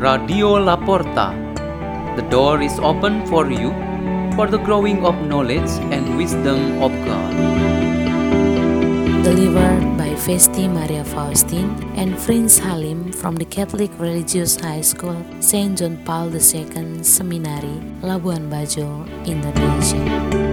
Radio Laporta. The door is open for you for the growing of knowledge and wisdom of God. Delivered by Festi Maria Faustin and Prince Halim from the Catholic Religious High School, St. John Paul II Seminary, Labuan Bajo, Indonesia.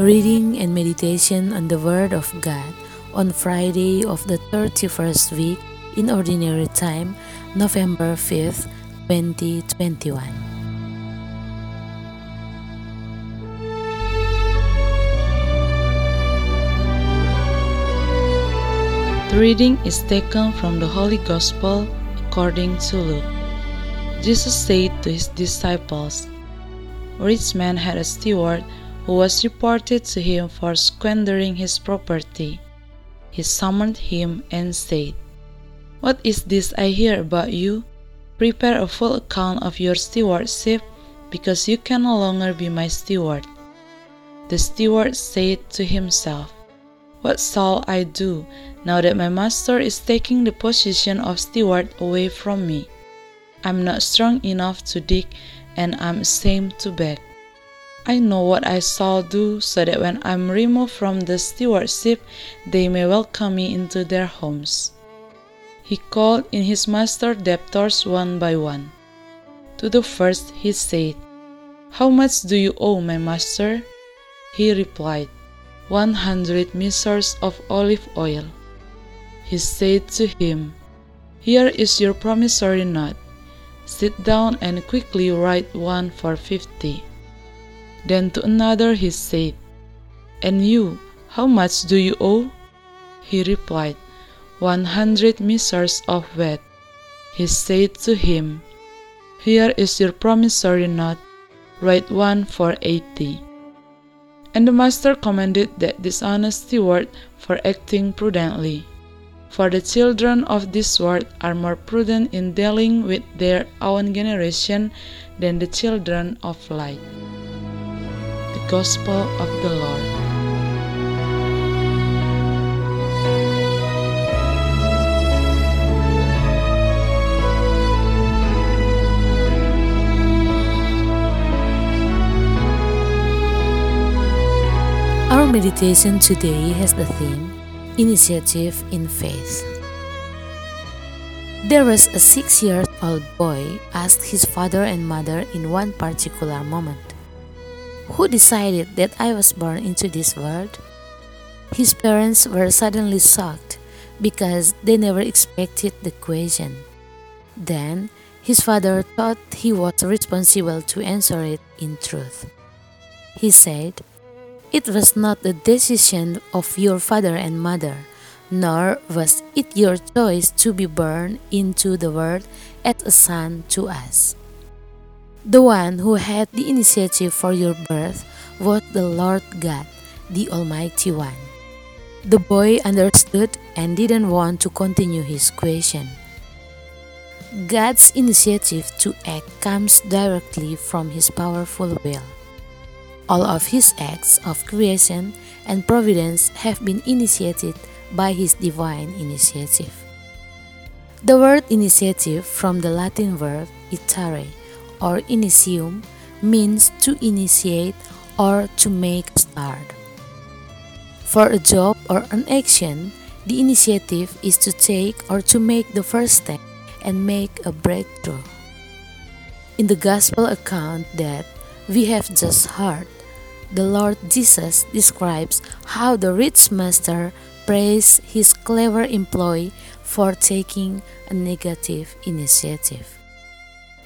Reading and meditation on the Word of God on Friday of the 31st week in Ordinary Time, November 5th, 2021. The reading is taken from the Holy Gospel according to Luke. Jesus said to his disciples, rich man had a steward who was reported to him for squandering his property. He summoned him and said, What is this I hear about you? Prepare a full account of your stewardship, because you can no longer be my steward. The steward said to himself, What shall I do now that my master is taking the position of steward away from me? I'm not strong enough to dig, and I'm ashamed to beg. I know what I shall do so that when I'm removed from the stewardship, they may welcome me into their homes. He called in his master debtors one by one. To the first he said, How much do you owe my master? He replied, One hundred mitres of olive oil. He said to him, Here is your promissory note. Sit down and quickly write one for fifty. Then to another he said, And you, how much do you owe? He replied, One hundred mitres of wheat. He said to him, Here is your promissory note, write one for eighty. And the master commended that dishonest steward for acting prudently. For the children of this world are more prudent in dealing with their own generation than the children of light. Gospel of the Lord. Our meditation today has the theme Initiative in Faith. There was a six year old boy asked his father and mother in one particular moment, Who decided that I was born into this world? His parents were suddenly shocked because they never expected the question. Then his father thought he was responsible to answer it in truth. He said, It was not the decision of your father and mother, nor was it your choice to be born into the world as a son to us. The one who had the initiative for your birth was the Lord God, the Almighty One. The boy understood and didn't want to continue his question. God's initiative to act comes directly from his powerful will. All of his acts of creation and providence have been initiated by his divine initiative. The word initiative from the Latin verb itare or initium means to initiate or to make start. For a job or an action, the initiative is to take or to make the first step and make a breakthrough. In the Gospel account that we have just heard, the Lord Jesus describes how the rich master praised his clever employee for taking a negative initiative.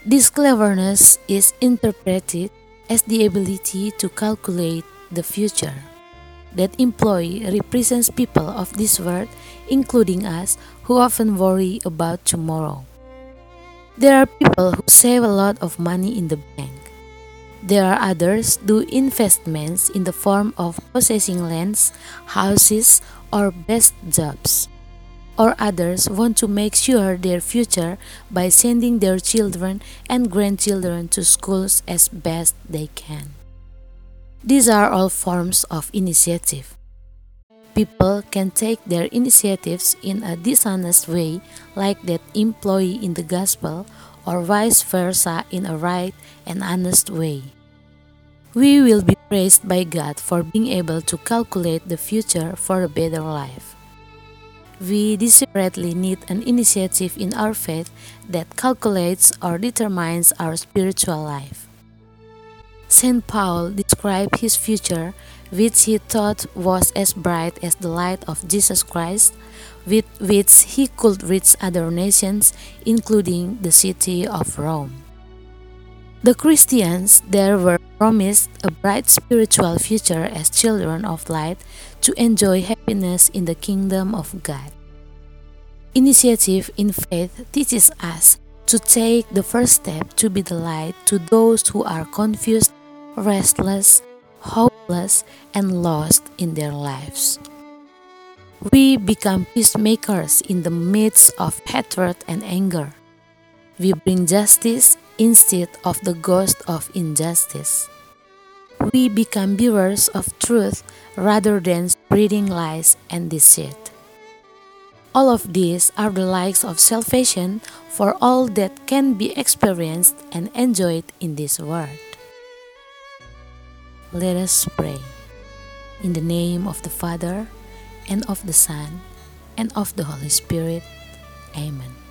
This cleverness is interpreted as the ability to calculate the future. That employee represents people of this world, including us, who often worry about tomorrow. There are people who save a lot of money in the bank. There are others do investments in the form of possessing lands, houses, or best jobs. Or others want to make sure their future by sending their children and grandchildren to schools as best they can. These are all forms of initiative. People can take their initiatives in a dishonest way, like that employee in the gospel, or vice versa in a right and honest way. We will be praised by God for being able to calculate the future for a better life. We desperately need an initiative in our faith that calculates or determines our spiritual life. St. Paul described his future, which he thought was as bright as the light of Jesus Christ, with which he could reach other nations, including the city of Rome. The Christians there were promised a bright spiritual future as children of light to enjoy happiness in the kingdom of God. Initiative in faith teaches us to take the first step to be the light to those who are confused, restless, hopeless, and lost in their lives. We become peacemakers in the midst of hatred and anger. We bring justice instead of the ghost of injustice. We become bearers of truth rather than spreading lies and deceit. All of these are the likes of salvation for all that can be experienced and enjoyed in this world. Let us pray. In the name of the Father, and of the Son, and of the Holy Spirit. Amen.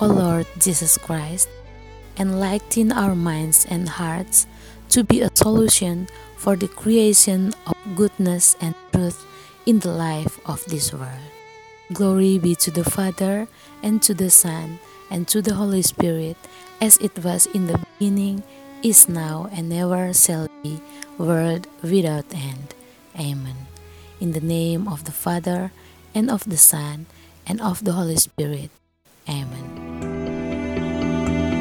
O Lord Jesus Christ, enlighten our minds and hearts to be a solution for the creation of goodness and truth in the life of this world. Glory be to the Father, and to the Son, and to the Holy Spirit, as it was in the beginning, is now, and ever shall be, world without end. Amen. In the name of the Father, and of the Son, and of the Holy Spirit. Amen.